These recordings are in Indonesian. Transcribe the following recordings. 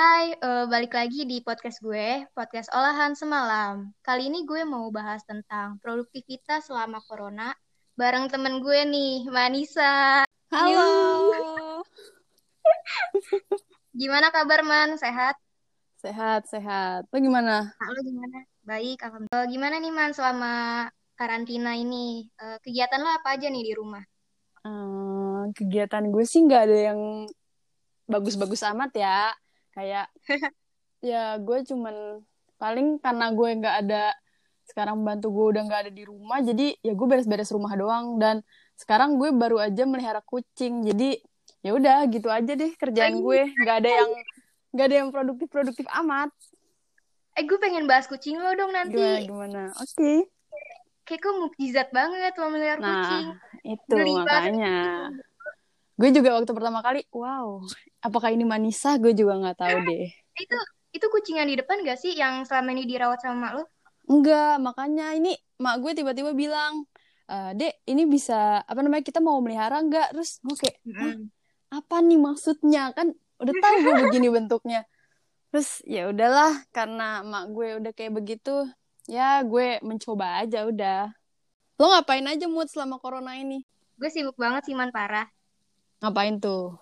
Hai, eh, balik lagi di podcast gue, podcast olahan semalam. Kali ini gue mau bahas tentang produktivitas selama corona bareng temen gue nih, Manisa. Halo. Gimana kabar Man? Sehat? Sehat, sehat. Lo gimana? Halo gimana? Baik, alhamdulillah. Eh, gimana nih Man selama karantina ini? Eh, kegiatan lo apa aja nih di rumah? Eh, kegiatan gue sih nggak ada yang bagus-bagus amat ya. Kayak ya gue cuman paling karena gue nggak ada sekarang bantu gue udah nggak ada di rumah jadi ya gue beres-beres rumah doang. Dan sekarang gue baru aja melihara kucing jadi ya udah gitu aja deh kerjaan gue. Nggak ada yang nggak ada yang produktif produktif amat. Eh, gue pengen bahas kucing lo dong nanti. gimana gimana? Oke. Kayak kok mukjizat banget lo melihara kucing. nah itu Geli banget. Gue juga waktu pertama kali wow apakah ini Manisa gue juga nggak tahu deh Itu itu kucing yang di depan gak sih yang selama ini dirawat sama mak lo? Enggak, makanya ini mak gue tiba-tiba bilang, "Eh, Dek, ini bisa apa namanya kita mau melihara enggak? Terus gue kayak, "Hah, apa nih maksudnya? Kan udah tahu gue begini bentuknya. Terus ya udahlah, karena mak gue udah kayak begitu, ya gue mencoba aja udah. Lo ngapain aja mood selama corona ini? Gue sibuk banget sih man parah. Ngapain tuh?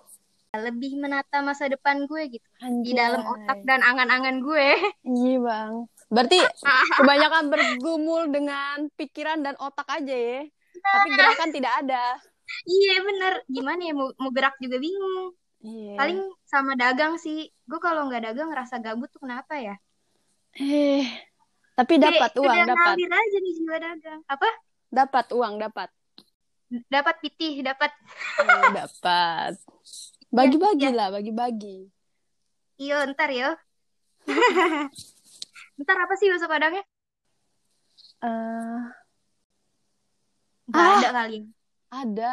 Lebih menata masa depan gue gitu. Di Anjay. dalam otak dan angan-angan gue. Iya bang. Berarti kebanyakan bergumul dengan pikiran dan otak aja ya. Tapi gerakan tidak ada. Iya bener. Gimana ya mau, mau gerak juga bingung. Iya. Paling sama dagang sih. Gue kalau nggak dagang ngerasa gabut tuh kenapa ya? Eh, tapi dapat uang, dapat. aja nih jiwa dagang. Apa? Dapat uang, dapat. Dapat pitih, dapat. Eh, dapat. Bagi-bagi Iya. lah, bagi-bagi. Iyo ntar yo. ntar apa sih bahasa Padangnya? Eh, Gak Ah. ada kali. ada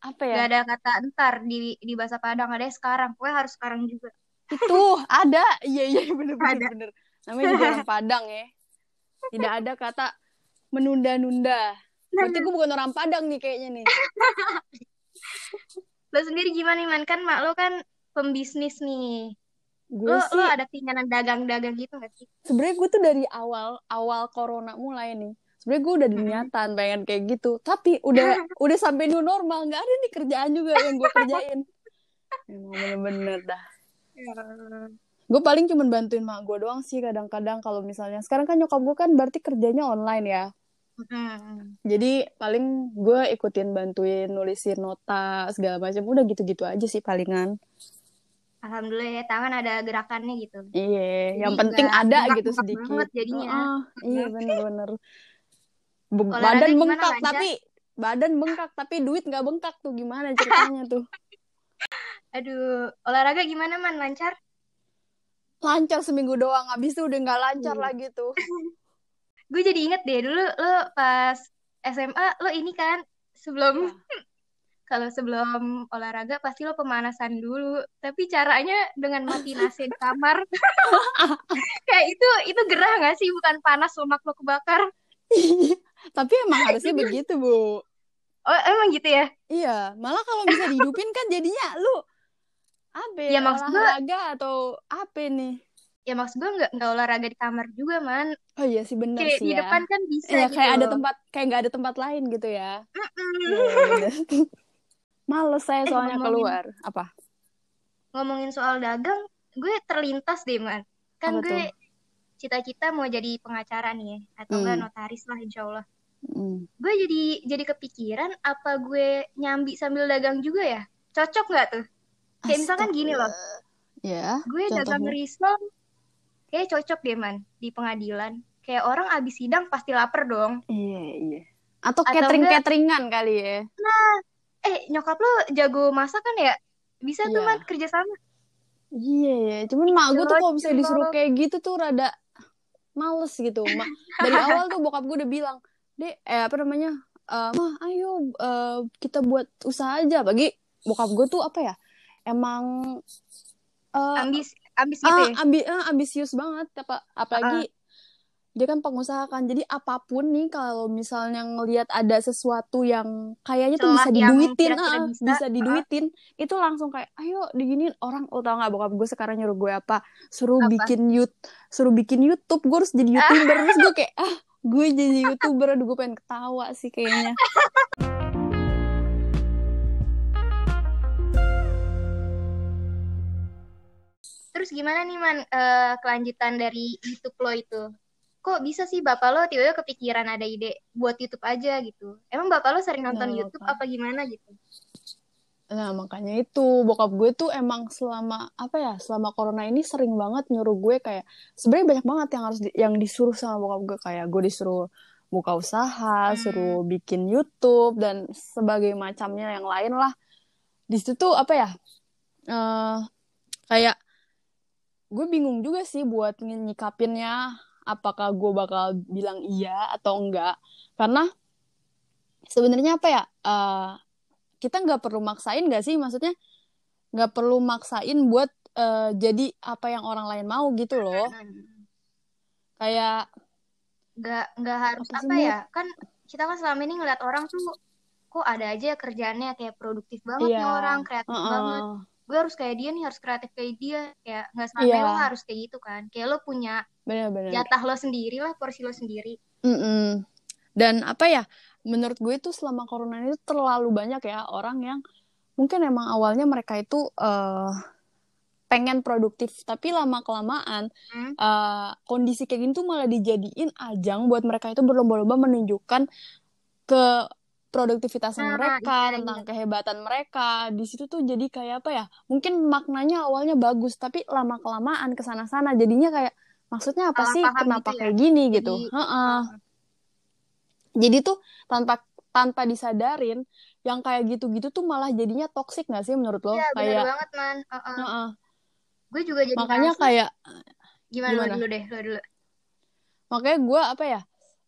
apa Gak ya? ada kata ntar di di bahasa Padang. Ada sekarang. Gue harus sekarang juga. Itu ada. Iya, iya, bener, bener, Ada. bener. Namanya juga orang Padang ya. Tidak ada kata menunda-nunda. Berarti gue bukan orang Padang nih kayaknya nih. Lo sendiri gimana nih man? Kan mak lo kan pembisnis nih. Gue Lo, sih, lo ada keinginan dagang-dagang gitu gak sih? sebenarnya gue tuh dari awal, awal corona mulai nih. Sebenarnya gue udah niatan pengen kayak gitu. Tapi udah udah sampai new normal. Nggak ada nih kerjaan juga yang gue kerjain. Emang bener-bener dah. Gue paling cuman bantuin mak gue doang sih kadang-kadang kalau misalnya. Sekarang kan nyokap gue kan berarti kerjanya online ya. Mm. Jadi paling gue ikutin bantuin nulisin nota segala macam. Udah gitu-gitu aja sih palingan. Alhamdulillah ya tangan ada gerakannya gitu. Iya, yang penting ada gitu sedikit. banget jadinya. Heeh, iya bener-bener. Badan bengkak lancar? tapi badan bengkak tapi duit nggak bengkak tuh gimana ceritanya tuh? Aduh, olahraga gimana man? Lancar? Lancar seminggu doang, habis itu udah nggak lancar Iya. lagi tuh. Gue jadi inget deh dulu lo pas SMA lo ini kan sebelum kalau sebelum olahraga pasti lo pemanasan dulu. Tapi caranya dengan mati AC di kamar. Kayak itu itu gerah gak sih? Bukan panas lemak lo kebakar. tapi emang harusnya begitu bu. Oh emang gitu ya? Iya, malah kalau bisa dihidupin kan jadinya lu apa Ya, ya, maksud gua- olahraga atau apa nih? Ya maksud gue nggak nggak olahraga di kamar juga man. Oh iya sih bener Kayak sih di ya. depan kan bisa Iya, gitu. kayak ada tempat kayak nggak ada tempat lain gitu ya. Bener. Males saya Eh, soalnya ngomongin- keluar. Apa? Ngomongin soal dagang, gue terlintas deh man. Kan Apa gue cita-cita mau jadi pengacara nih ya, atau enggak Hmm. notaris lah insya Allah. Mm. Gue jadi jadi kepikiran apa gue nyambi sambil dagang juga ya? Cocok nggak tuh? Kayak misalkan gini loh, Ya, gue dagang contohnya. risol, kayak cocok deh man di pengadilan. Kayak orang abis sidang pasti lapar dong. Iya, iya. Atau Atau catering-cateringan kali ya. Eh nyokap lo jago masak kan ya? Bisa tuh Iya. man kerja sama. Iya, iya. Cuman mak gue tuh kalau misalnya Cocok. disuruh kayak gitu tuh rada males gitu. Ma dari awal tuh bokap gue udah bilang, Dek, eh apa namanya? Eh, Mah, ayo eh, kita buat usaha aja. Bagi bokap gue tuh apa ya? Emang eh Ambis ambis gitu ah, ya? ambi ah, ambisius banget apa apalagi dia kan pengusaha kan jadi apa pun nih kalau misalnya ngelihat ada sesuatu yang kayaknya tuh bisa diduitin ah, bisa, bisa ah. diduitin itu langsung kayak ayo diginin orang lo tau nggak bokap gue sekarang nyuruh gue apa suruh Apa? bikin yut suruh bikin YouTube gue harus jadi youtuber terus gue kayak ah gue jadi youtuber aduh gue pengen ketawa sih kayaknya Terus gimana nih man eh, kelanjutan dari YouTube lo itu? Kok bisa sih bapak lo tiba-tiba kepikiran ada ide buat YouTube aja gitu? Emang bapak lo sering nonton Nah, YouTube bapak. apa gimana gitu? Nah, makanya itu bokap gue tuh emang selama apa ya, selama corona ini sering banget nyuruh gue kayak sebenarnya banyak banget yang harus di- yang disuruh sama bokap gue kayak gue disuruh buka usaha, Hmm. suruh bikin YouTube dan sebagai macamnya yang lain lah. Di situ tuh apa ya? eh kayak gue bingung juga sih buat nyikapinnya apakah gue bakal bilang iya atau enggak karena sebenarnya apa ya eh, kita nggak perlu maksain nggak sih maksudnya nggak perlu maksain buat eh, jadi apa yang orang lain mau gitu loh Hmm. kayak Nggak nggak harus Apa apa ya? Kan kita kan selama ini ngeliat orang tuh kok ada aja kerjaannya kayak produktif banget nih Iya. orang, kreatif Heeh. banget. Gue harus kayak dia nih, harus kreatif kayak dia. Kayak nggak sampai Iya. lo harus kayak gitu kan. Kayak lo punya jatah lo sendiri lah, porsi lo sendiri. Mm-mm. Dan apa ya, menurut gue itu selama corona ini terlalu banyak ya orang yang mungkin emang awalnya mereka itu eh, pengen produktif, tapi lama kelamaan Hmm. eh, kondisi kayak gini tuh malah dijadiin ajang buat mereka itu berlomba-lomba menunjukkan ke produktivitasnya Nah, mereka iya, tentang iya. kehebatan mereka di situ tuh jadi kayak apa ya mungkin maknanya awalnya bagus tapi lama kelamaan ke sana-sana jadinya kayak maksudnya apa Salah sih paham kenapa gitu ya. kayak gini Jadi, gitu Heeh. jadi tuh tanpa tanpa disadarin yang kayak gitu-gitu tuh malah jadinya toksik nggak sih menurut lo Iya, kayak banget, Man. Heeh. Heeh. Gue juga jadi makanya kayak gimana, gimana? lo dulu deh, lo dulu. makanya gue apa ya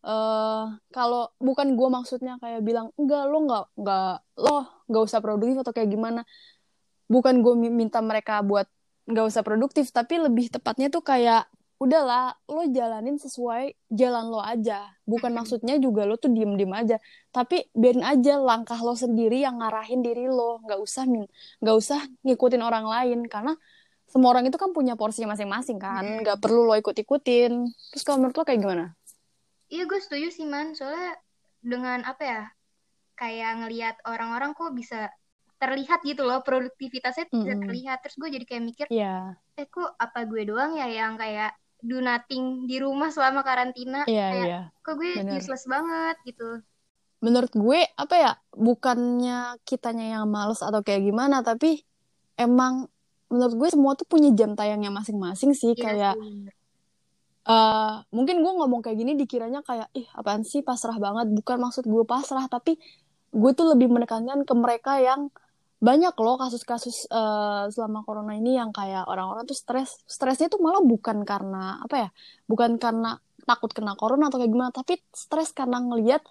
eh kalau bukan gue maksudnya kayak bilang enggak lo nggak nggak lo nggak usah produktif atau kayak gimana. Bukan gue minta mereka buat nggak usah produktif tapi lebih tepatnya tuh kayak udahlah lo jalanin sesuai jalan lo aja. Bukan maksudnya juga lo tuh diem diem aja tapi biarin aja langkah lo sendiri yang ngarahin diri lo. Nggak usah min nggak usah ngikutin orang lain karena semua orang itu kan punya porsinya masing-masing kan nggak perlu lo ikut ikutin terus kalau menurut lo kayak gimana Iya, gue setuju sih, Man. Soalnya dengan apa ya, kayak ngelihat orang-orang kok bisa terlihat gitu loh, produktivitasnya bisa Mm-mm. terlihat. Terus gue jadi kayak mikir, Iya, eh kok apa gue doang ya yang kayak do nothing di rumah selama karantina? iya, Kayak iya. kok gue Bener. useless banget gitu. Menurut gue, apa ya, bukannya kitanya yang males atau kayak gimana, tapi emang menurut gue semua tuh punya jam tayangnya masing-masing sih. Iya Kayak. Eh mungkin gue ngomong kayak gini dikiranya kayak, ih apaan sih pasrah banget. Bukan maksud gue pasrah, tapi gue tuh lebih menekankan ke mereka yang banyak loh kasus-kasus eh, selama corona ini yang kayak orang-orang tuh stres. Stresnya tuh malah bukan karena, apa ya, bukan karena takut kena corona atau kayak gimana, tapi stres karena ngelihat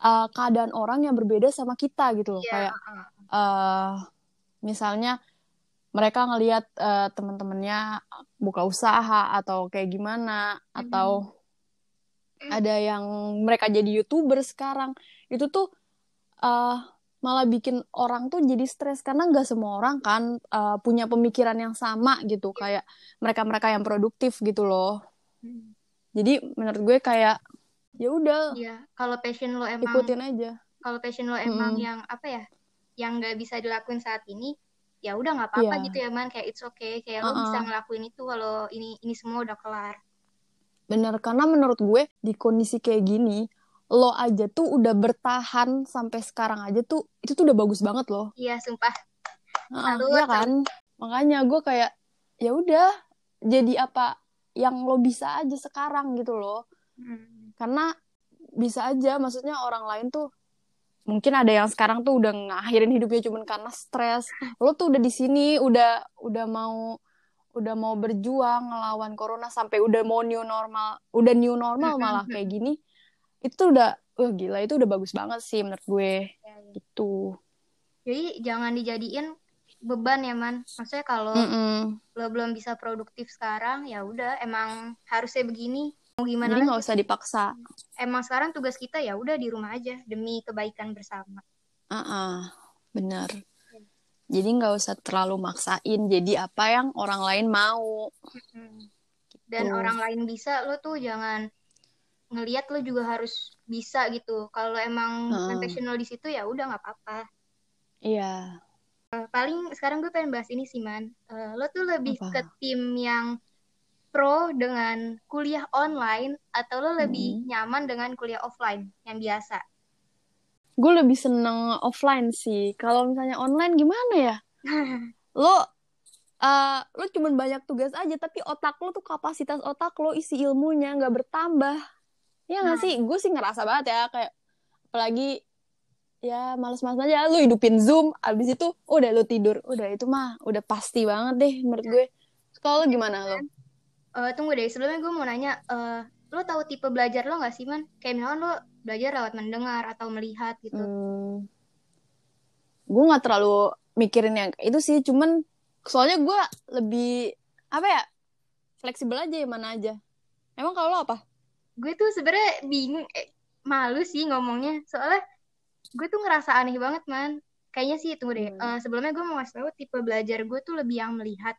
uh, keadaan orang yang berbeda sama kita gitu loh. Iya, Kayak uh, misalnya mereka ngelihat uh, teman-temannya buka usaha atau kayak gimana atau ada yang mereka jadi youtuber sekarang. Itu tuh uh, malah bikin orang tuh jadi stres. Karena nggak semua orang kan uh, punya pemikiran yang sama gitu. Kayak mereka-mereka yang produktif gitu loh. Hmm. jadi menurut gue kayak ya udah Iya, kalau passion lo emang ikutin aja. kalau passion lo emang Mm-mm. yang apa ya yang nggak bisa dilakuin saat ini ya udah nggak apa-apa Iya. gitu ya man kayak it's okay kayak lo bisa ngelakuin itu kalau ini ini semua udah kelar Bener, karena menurut gue di kondisi kayak gini, lo aja tuh udah bertahan sampai sekarang aja tuh, itu tuh udah bagus banget loh. iya sumpah Salut, iya kan? Makanya gue kayak, ya udah, jadi apa yang lo bisa aja sekarang gitu loh. Hmm. Karena bisa aja, maksudnya orang lain tuh mungkin ada yang sekarang tuh udah ngakhirin hidupnya cuman karena stres. Lo tuh udah di sini, udah udah mau udah mau berjuang ngelawan corona sampai udah mau new normal, udah new normal malah kayak gini. Itu udah wah gila itu udah bagus banget sih menurut gue. Ya, ya. Gitu. jadi jangan dijadiin beban ya man maksudnya kalau Mm-mm. lo belum bisa produktif sekarang ya udah emang harusnya begini mau gimana jadi nggak usah dipaksa Emang sekarang tugas kita ya udah di rumah aja demi kebaikan bersama. uh bener jadi nggak usah terlalu maksain jadi apa yang orang lain mau. Dan Tuh. orang lain bisa, lo tuh jangan ngelihat lo juga harus bisa gitu. Kalau emang Heeh. profesional di situ ya udah nggak apa-apa. iya Eh, paling sekarang gue pengen bahas ini sih man. Eh, lo tuh lebih Apa? ke tim yang pro dengan kuliah online atau lo lebih Hmm. nyaman dengan kuliah offline yang biasa? gue lebih seneng offline sih. Kalau misalnya online gimana ya? Lo eh lo cuman banyak tugas aja tapi otak lo tuh kapasitas otak lo isi ilmunya nggak bertambah. Ya nggak Nah. sih? Gue sih ngerasa banget ya kayak apalagi ya males-males aja lo hidupin zoom abis itu udah lo tidur. Udah itu mah udah pasti banget deh menurut gue. Kalau lo gimana lo Eh, tunggu deh, sebelumnya gue mau nanya, eh, lo tahu tipe belajar lo nggak sih man? Kayak misalkan lo belajar lewat mendengar atau melihat gitu. Hmm, gue nggak terlalu mikirin yang itu sih, cuman soalnya gue lebih apa ya fleksibel aja ya mana aja. Emang kalau lo apa? gue tuh sebenarnya bingung eh, malu sih ngomongnya soalnya gue tuh ngerasa aneh banget man kayaknya sih tunggu deh Hmm. Eh, sebelumnya gue mau ngasih tahu tipe belajar gue tuh lebih yang melihat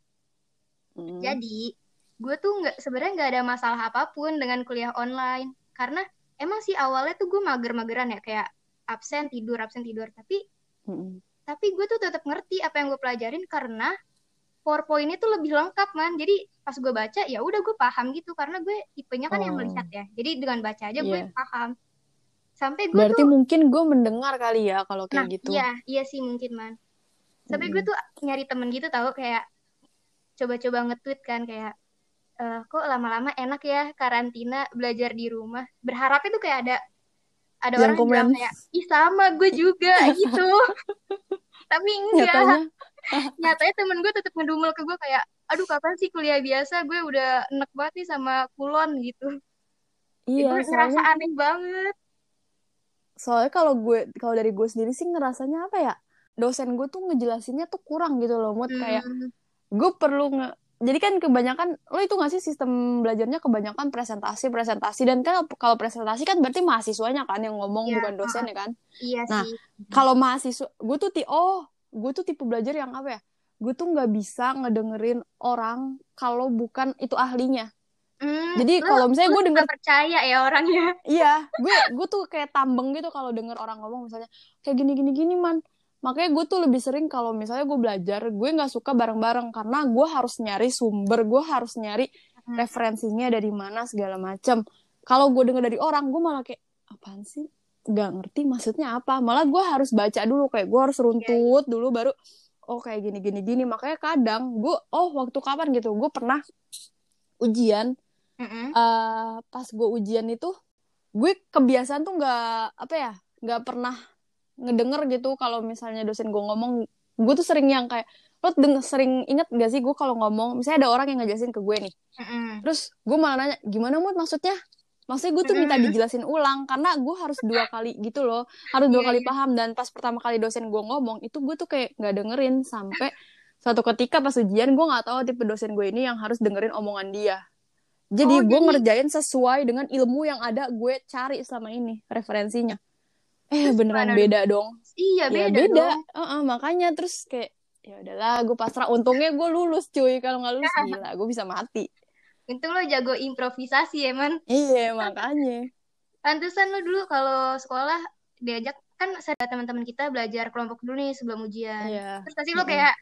Hmm. jadi gue tuh nggak sebenarnya nggak ada masalah apa pun dengan kuliah online karena emang sih awalnya tuh gue mager-mageran ya kayak absen tidur absen tidur tapi Hmm. tapi gue tuh tetap ngerti apa yang gue pelajarin karena PowerPoint itu lebih lengkap man jadi pas gue baca ya udah gue paham gitu karena gue tipenya kan yang Oh. melihat ya jadi dengan baca aja gue Iya. paham sampai gue Berarti tuh mungkin gue mendengar kali ya kalau nah kayak gitu. iya iya sih mungkin man sampai gue Mm-mm. tuh nyari temen gitu tahu kayak coba-coba nge-tweet kan kayak eh, kok lama-lama enak ya karantina belajar di rumah. Berharapnya tuh kayak ada ada Yang orang yang bilang kayak ih sama gue juga gitu. Tapi enggak. Nyatanya, nyatanya temen gue tetap ngedumel ke gue kayak aduh kapan sih kuliah biasa? Gue udah enek banget nih sama kulon gitu. Iya, gue ngerasa soalnya aneh banget. Soalnya kalau gue kalau dari gue sendiri sih ngerasanya apa ya? Dosen gue tuh ngejelasinnya tuh kurang gitu loh, mood kayak Hmm, gue perlu nge jadi kan kebanyakan lo itu nggak sih sistem belajarnya kebanyakan presentasi presentasi dan kan kalau presentasi kan berarti mahasiswanya kan yang ngomong Iya, bukan dosen ya kan? Iya Nah, sih. kalau mahasiswa gue tuh ti oh gue tuh tipe belajar yang apa ya? Gue tuh nggak bisa ngedengerin orang kalau bukan itu ahlinya. Hmm, jadi kalau misalnya gue denger percaya ya orangnya. Iya gue gue tuh kayak tambeng gitu kalau denger orang ngomong misalnya kayak gini gini gini man makanya gue tuh lebih sering kalau misalnya gue belajar gue nggak suka bareng-bareng karena gue harus nyari sumber gue harus nyari Hmm. referensinya dari mana segala macam kalau gue denger dari orang gue malah kayak apaan sih? Nggak ngerti maksudnya apa. Malah gue harus baca dulu kayak gue harus runtut dulu baru oh kayak gini gini gini. Makanya kadang gue oh waktu kapan? Gitu. Gue pernah ujian Mm-mm. eh pas gue ujian itu gue kebiasaan tuh nggak apa ya nggak pernah ngedenger gitu kalau misalnya dosen gue ngomong gue tuh sering yang kayak lo denger, sering inget gak sih gue kalau ngomong misalnya ada orang yang ngejelasin ke gue nih. Mm-mm. terus gue malah nanya gimana mood maksudnya? Maksudnya gue tuh minta dijelasin ulang karena gue harus dua kali gitu loh harus dua Iya, kali iya. paham. Dan pas pertama kali dosen gue ngomong itu gue tuh kayak nggak dengerin sampai suatu ketika pas ujian gue nggak tahu tipe dosen gue ini yang harus dengerin omongan dia. Oh, jadi gue jadi- ngerjain sesuai dengan ilmu yang ada gue cari selama ini referensinya eh Terus beneran beda dong? iya ya beda, beda. dong. Heeh, makanya terus kayak ya udahlah gue pasrah. Untungnya gue lulus cuy. Kalau nggak lulus gila gue bisa mati. Untung lo jago improvisasi ya man. Iya makanya. Pantesan lo dulu kalau sekolah diajak kan ada teman-teman kita belajar kelompok dulu nih sebelum ujian. Iya. Terus pasti lo kayak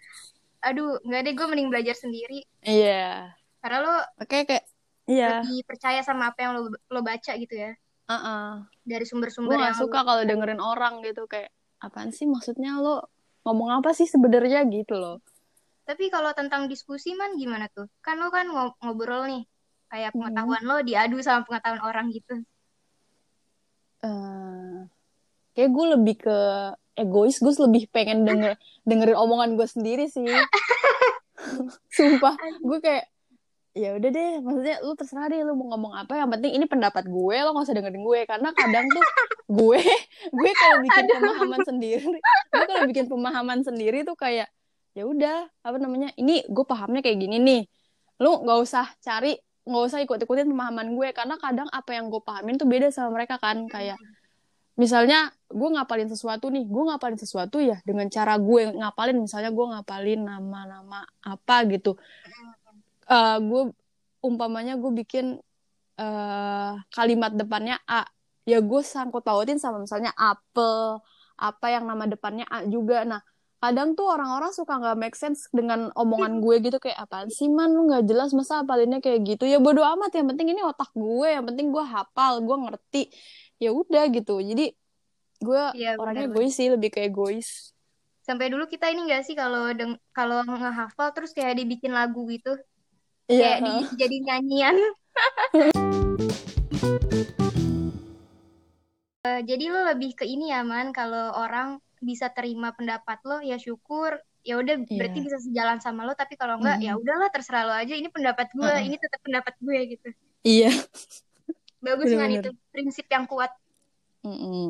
aduh nggak deh gue mending belajar sendiri. Iya. Karena lo oke kayak iya. lebih percaya sama apa yang lo lo baca gitu ya Heeh. dari gue sumber-sumber yang gak suka kalau dengerin orang gitu kayak apaan sih maksudnya lo ngomong apa sih sebenarnya? Gitu loh. Tapi kalau tentang diskusi man gimana tuh? Kan lo kan ngo- ngobrol nih kayak Hmm. pengetahuan lo diadu sama pengetahuan orang gitu. Eh kayak gue lebih ke egois gue lebih pengen denger dengerin omongan gue sendiri sih. Sumpah gue kayak ya udah deh maksudnya lu terserah deh lu mau ngomong apa yang penting ini pendapat gue lo gak usah dengerin gue. Karena kadang tuh gue gue kalau bikin pemahaman sendiri gue kalau bikin pemahaman sendiri tuh kayak ya udah apa namanya ini gue pahamnya kayak gini nih. Lu nggak usah cari nggak usah ikut ikutin pemahaman gue. Karena kadang apa yang gue pahamin tuh beda sama mereka kan. Kayak misalnya gue ngapalin sesuatu nih gue ngapalin sesuatu ya dengan cara gue ngapalin. Misalnya gue ngapalin nama-nama apa gitu uh, gue umpamanya gue bikin uh, kalimat depannya A. Ya gue sangkut pautin sama misalnya apel apa yang nama depannya A juga. Nah kadang tuh orang-orang suka nggak make sense dengan omongan gue gitu kayak apaan sih man? Lu nggak jelas masa apalinnya kayak gitu. Ya bodo amat. Yang penting ini otak gue yang penting gue hafal gue ngerti. Ya udah gitu. Jadi gue ya, orangnya gue sih lebih kayak egois. Sampai dulu kita ini gak sih kalau kalau ngehafal terus kayak dibikin lagu gitu yeah. kayak di, jadi nyanyian uh, jadi lo lebih ke ini ya man kalau orang bisa terima pendapat lo ya syukur ya udah yeah. berarti bisa sejalan sama lo tapi kalau enggak mm. ya udahlah terserah lo aja ini pendapat gue uh -uh. ini tetap pendapat gue gitu iya bagus kan itu prinsip yang kuat mm -mm.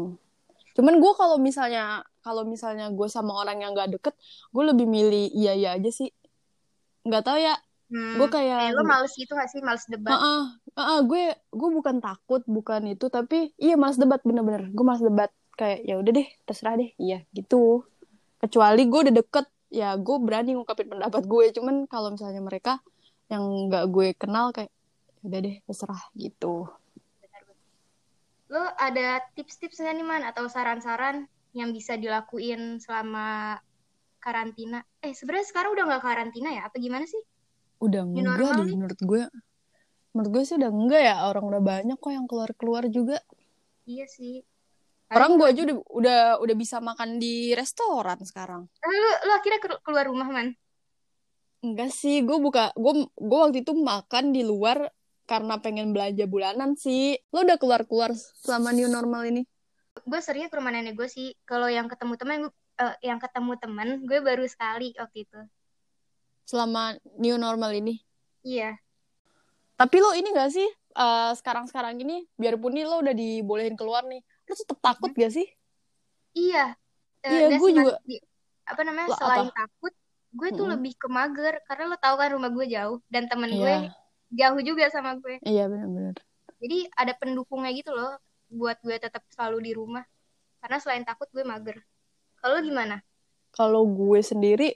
cuman gue kalau misalnya kalau misalnya gue sama orang yang gak deket gue lebih milih iya iya aja sih nggak tahu ya Hmm, gue kayak eh, lo males gitu gak sih? Males debat? Uh -uh, uh -uh, gue gue bukan takut bukan itu tapi iya males debat bener-bener. Gue males debat. Kayak ya udah deh terserah deh. Iya gitu. Kecuali gue udah deket ya gue berani ngungkapin pendapat gue. Cuman kalau misalnya mereka yang nggak gue kenal kayak ya udah deh terserah gitu. Lo ada tips-tips nggak nih man? Atau saran-saran yang bisa dilakuin selama karantina? Eh sebenarnya sekarang udah nggak karantina ya? Apa gimana sih udah New enggak deh menurut gue. Menurut gue sih udah enggak ya. Orang udah banyak kok yang keluar keluar juga. Iya sih. Orang gue aja udah udah udah bisa makan di restoran sekarang. Lu lu akhirnya keluar rumah man? Enggak sih. Gue buka gue gue waktu itu makan di luar karena pengen belanja bulanan sih. Lo udah keluar keluar selama new normal ini? Gue seringnya ke rumah nenek gue sih. Kalau yang ketemu teman uh, yang ketemu teman gue baru sekali waktu itu selama new normal ini? Iya. Tapi lo ini gak sih uh, sekarang-sekarang ini biarpun nih lo udah dibolehin keluar nih, lo tetap takut hmm. gak sih? Iya. Uh, iya, gue juga. Di, apa namanya? Lo, selain apa? takut, gue tuh hmm. lebih ke mager karena lo tau kan rumah gue jauh dan temen iya. gue jauh juga sama gue. Iya benar-benar. Jadi ada pendukungnya gitu loh buat gue tetap selalu di rumah. Karena selain takut gue mager. Kalau gimana? Kalau gue sendiri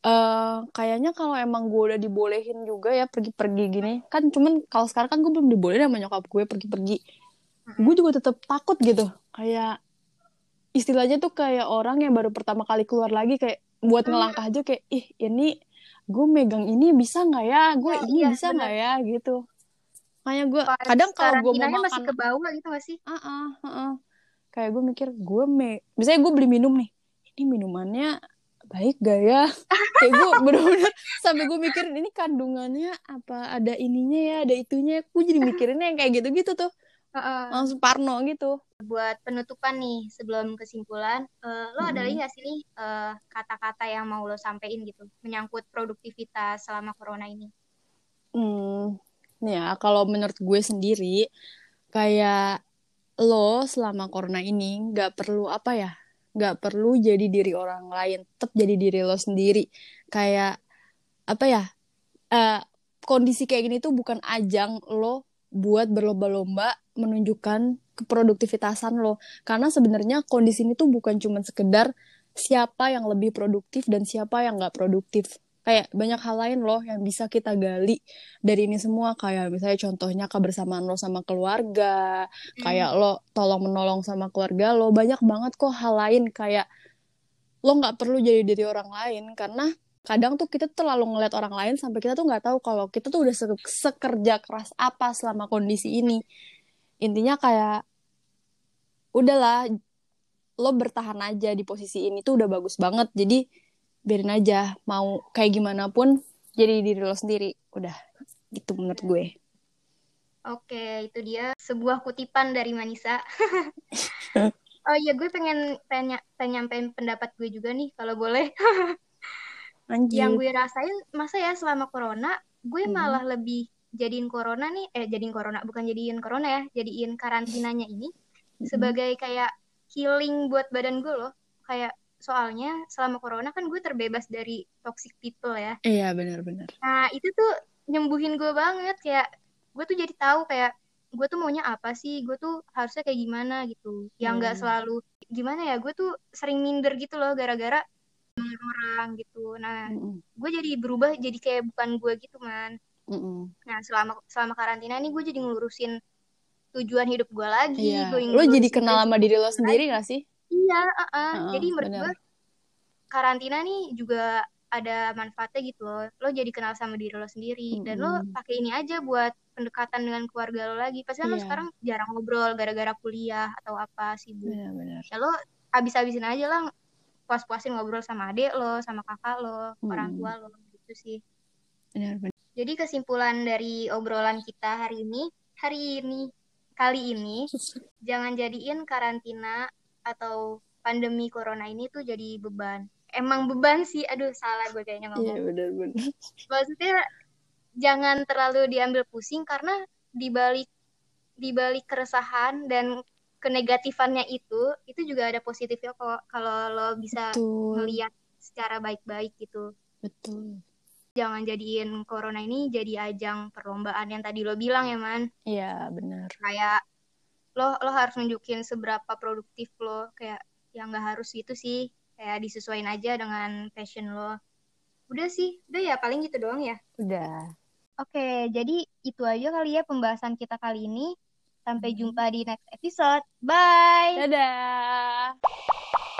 Uh, kayaknya kalau emang gue udah dibolehin juga ya pergi-pergi gini. Kan cuman kalau sekarang kan gue belum dibolehin sama nyokap gue pergi-pergi. Gue juga tetap takut gitu. Kayak istilahnya tuh kayak orang yang baru pertama kali keluar lagi kayak buat hmm. ngelangkah aja kayak ih ini gue megang ini bisa nggak ya? Gue ya, ini iya, bisa nggak ya? gitu. Kayak gue kadang kalau gue mau makan masih ke bawah gitu gak sih? Uh -uh, uh -uh. kayak gue mikir gue me misalnya gue beli minum nih. Ini minumannya baik gak ya? Kayak gue bener-bener sampai gue mikirin ini kandungannya apa? Ada ininya ya ada itunya. Gue jadi mikirinnya yang kayak gitu-gitu tuh. Uh, langsung parno gitu. Buat penutupan nih sebelum kesimpulan uh, lo hmm. ada lagi gak sih nih uh, kata-kata yang mau lo sampein gitu menyangkut produktivitas selama corona ini? Hmm ya kalau menurut gue sendiri kayak lo selama corona ini nggak perlu apa ya nggak perlu jadi diri orang lain tetap jadi diri lo sendiri. Kayak apa ya uh, kondisi kayak gini tuh bukan ajang lo buat berlomba-lomba menunjukkan keproduktivitasan lo. Karena sebenarnya kondisi ini tuh bukan cuma sekedar siapa yang lebih produktif dan siapa yang nggak produktif kayak banyak hal lain loh yang bisa kita gali dari ini semua. Kayak misalnya contohnya kebersamaan lo sama keluarga hmm. kayak lo tolong menolong sama keluarga lo banyak banget kok hal lain. Kayak lo nggak perlu jadi diri orang lain karena kadang tuh kita terlalu ngeliat orang lain sampai kita tuh nggak tahu kalau kita tuh udah se sekerja keras apa selama kondisi ini. Intinya kayak udahlah lo bertahan aja di posisi ini tuh udah bagus banget. Jadi biarin aja mau kayak gimana pun jadi diri lo sendiri udah gitu menurut gue oke itu dia sebuah kutipan dari Manisa oh iya gue pengen pengen, pengen nyampein pendapat gue juga nih kalau boleh Anjir. yang gue rasain masa ya selama corona gue hmm. malah lebih jadiin corona nih eh jadiin corona bukan jadiin corona ya jadiin karantinanya ini hmm. sebagai kayak healing buat badan gue loh kayak soalnya selama corona kan gue terbebas dari toxic people ya iya benar-benar nah itu tuh nyembuhin gue banget kayak gue tuh jadi tahu kayak gue tuh maunya apa sih gue tuh harusnya kayak gimana gitu yang nggak Hmm. selalu gimana ya gue tuh sering minder gitu loh gara-gara orang gitu nah Mm-mm. gue jadi berubah jadi kayak bukan gue gitu man Mm-mm. nah selama selama karantina nih gue jadi ngurusin tujuan hidup gue lagi Iya. gue Lo jadi kenal sama diri lo sendiri gak sih? Iya uh-uh. Heeh, jadi menurut benar. gue karantina nih juga ada manfaatnya gitu loh lo jadi kenal sama diri lo sendiri dan lo pakai ini aja buat pendekatan dengan keluarga lo lagi pasti kan lo Iya. sekarang jarang ngobrol gara-gara kuliah atau apa sibuk Benar-benar. ya lo habis-habisin aja lah puas-puasin ngobrol sama adik lo sama kakak lo orang Mm. tua lo gitu sih Benar-benar. jadi kesimpulan dari obrolan kita hari ini hari ini kali ini jangan jadiin karantina atau pandemi corona ini tuh jadi beban emang beban sih aduh salah gue kayaknya ngomong Iya benar-benar. maksudnya jangan terlalu diambil pusing karena dibalik dibalik keresahan dan kenegatifannya itu itu juga ada positifnya kok kalau lo bisa Betul. melihat secara baik-baik gitu Betul. jangan jadiin corona ini jadi ajang perlombaan yang tadi lo bilang ya man Iya benar. kayak lo lo harus nunjukin seberapa produktif lo kayak yang nggak harus gitu sih kayak disesuaiin aja dengan passion lo udah sih udah ya paling gitu doang ya Udah. Oke, jadi itu aja kali ya pembahasan kita kali ini. Sampai Hmm. jumpa di next episode. Bye. Dadah.